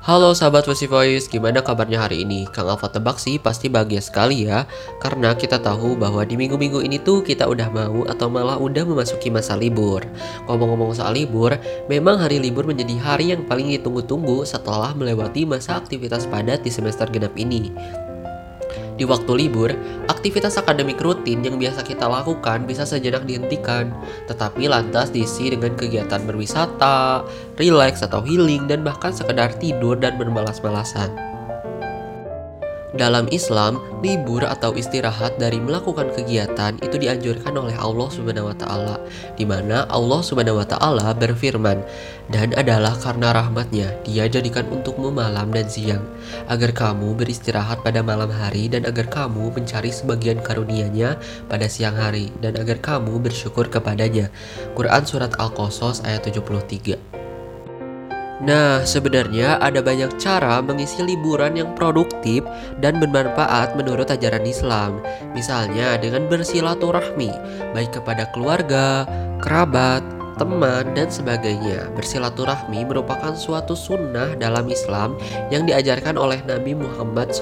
Halo sahabat Fusi Voice, gimana kabarnya hari ini? Kang Alfa tebak sih pasti bahagia sekali ya. Karena kita tahu bahwa di minggu-minggu ini tuh kita udah mau atau malah udah memasuki masa libur. Ngomong-ngomong soal libur, memang hari libur menjadi hari yang paling ditunggu-tunggu setelah melewati masa aktivitas padat di semester genap ini di waktu libur, aktivitas akademik rutin yang biasa kita lakukan bisa sejenak dihentikan, tetapi lantas diisi dengan kegiatan berwisata, relax atau healing, dan bahkan sekedar tidur dan bermalas-malasan. Dalam Islam, libur atau istirahat dari melakukan kegiatan itu dianjurkan oleh Allah Subhanahu wa taala, di mana Allah Subhanahu wa taala berfirman, "Dan adalah karena rahmatnya Dia jadikan untukmu malam dan siang, agar kamu beristirahat pada malam hari dan agar kamu mencari sebagian karunia-Nya pada siang hari dan agar kamu bersyukur kepadanya." Quran surat Al-Qasas ayat 73. Nah, sebenarnya ada banyak cara mengisi liburan yang produktif dan bermanfaat menurut ajaran Islam. Misalnya dengan bersilaturahmi, baik kepada keluarga, kerabat, teman, dan sebagainya. Bersilaturahmi merupakan suatu sunnah dalam Islam yang diajarkan oleh Nabi Muhammad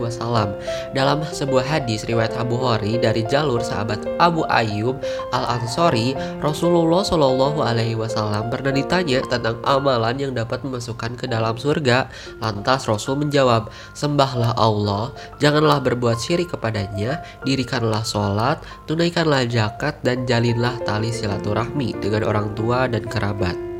Wasallam. Dalam sebuah hadis riwayat Abu Hori dari jalur sahabat Abu Ayyub Al Ansori, Rasulullah Shallallahu Alaihi pernah ditanya tentang amalan yang dapat memasukkan ke dalam surga. Lantas Rasul menjawab, sembahlah Allah, janganlah berbuat syirik kepadanya, dirikanlah sholat, tunaikanlah zakat, dan jalinlah tali silaturahmi dengan orang tua dan kerabat.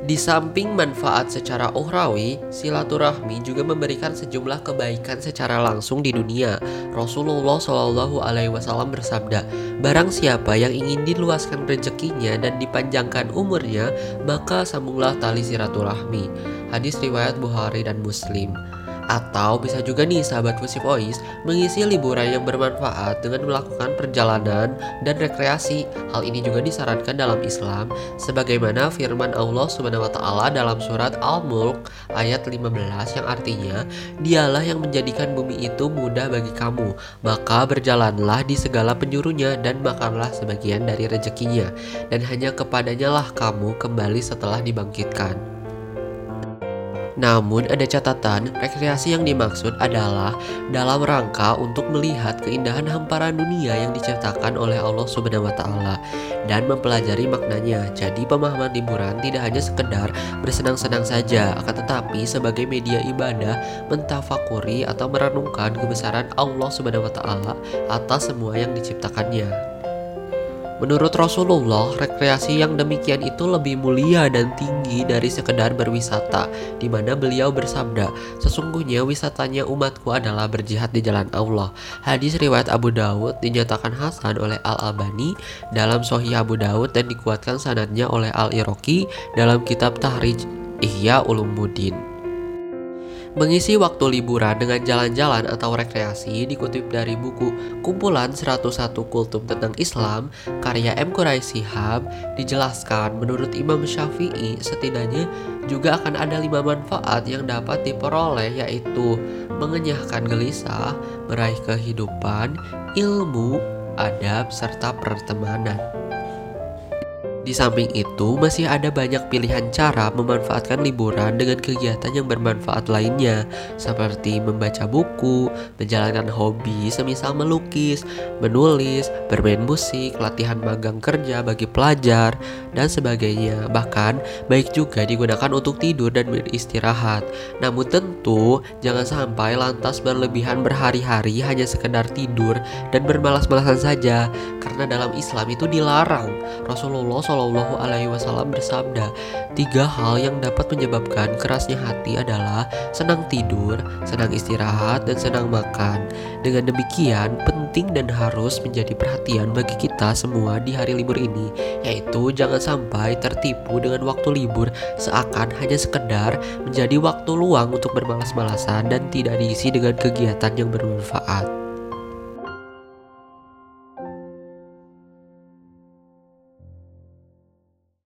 Di samping manfaat secara ukhrawi, silaturahmi juga memberikan sejumlah kebaikan secara langsung di dunia. Rasulullah Shallallahu Alaihi Wasallam bersabda, "Barang siapa yang ingin diluaskan rezekinya dan dipanjangkan umurnya, maka sambunglah tali silaturahmi." Hadis riwayat Bukhari dan Muslim. Atau bisa juga nih sahabat Fusi Voice mengisi liburan yang bermanfaat dengan melakukan perjalanan dan rekreasi. Hal ini juga disarankan dalam Islam sebagaimana firman Allah Subhanahu wa taala dalam surat Al-Mulk ayat 15 yang artinya Dialah yang menjadikan bumi itu mudah bagi kamu, maka berjalanlah di segala penjurunya dan makanlah sebagian dari rezekinya dan hanya kepadanya lah kamu kembali setelah dibangkitkan. Namun ada catatan, rekreasi yang dimaksud adalah dalam rangka untuk melihat keindahan hamparan dunia yang diciptakan oleh Allah Subhanahu wa taala dan mempelajari maknanya. Jadi pemahaman liburan tidak hanya sekedar bersenang-senang saja, akan tetapi sebagai media ibadah mentafakuri atau merenungkan kebesaran Allah Subhanahu wa taala atas semua yang diciptakannya. Menurut Rasulullah, rekreasi yang demikian itu lebih mulia dan tinggi dari sekedar berwisata, di mana beliau bersabda, sesungguhnya wisatanya umatku adalah berjihad di jalan Allah. Hadis riwayat Abu Dawud dinyatakan hasan oleh Al-Albani dalam Sahih Abu Dawud dan dikuatkan sanadnya oleh Al-Iraqi dalam kitab Tahrij Ihya Ulumuddin. Mengisi waktu liburan dengan jalan-jalan atau rekreasi dikutip dari buku Kumpulan 101 Kultum tentang Islam karya M. Quraisy Shihab dijelaskan menurut Imam Syafi'i setidaknya juga akan ada lima manfaat yang dapat diperoleh yaitu mengenyahkan gelisah, meraih kehidupan, ilmu, adab, serta pertemanan. Di samping itu, masih ada banyak pilihan cara memanfaatkan liburan dengan kegiatan yang bermanfaat lainnya, seperti membaca buku, menjalankan hobi semisal melukis, menulis, bermain musik, latihan magang kerja bagi pelajar, dan sebagainya. Bahkan, baik juga digunakan untuk tidur dan beristirahat. Namun tentu, jangan sampai lantas berlebihan berhari-hari hanya sekedar tidur dan bermalas-malasan saja, karena dalam Islam itu dilarang. Rasulullah Shallallahu Alaihi Wasallam bersabda, tiga hal yang dapat menyebabkan kerasnya hati adalah senang tidur, senang istirahat, dan senang makan. Dengan demikian, penting dan harus menjadi perhatian bagi kita semua di hari libur ini, yaitu jangan sampai tertipu dengan waktu libur seakan hanya sekedar menjadi waktu luang untuk bermalas-malasan dan tidak diisi dengan kegiatan yang bermanfaat.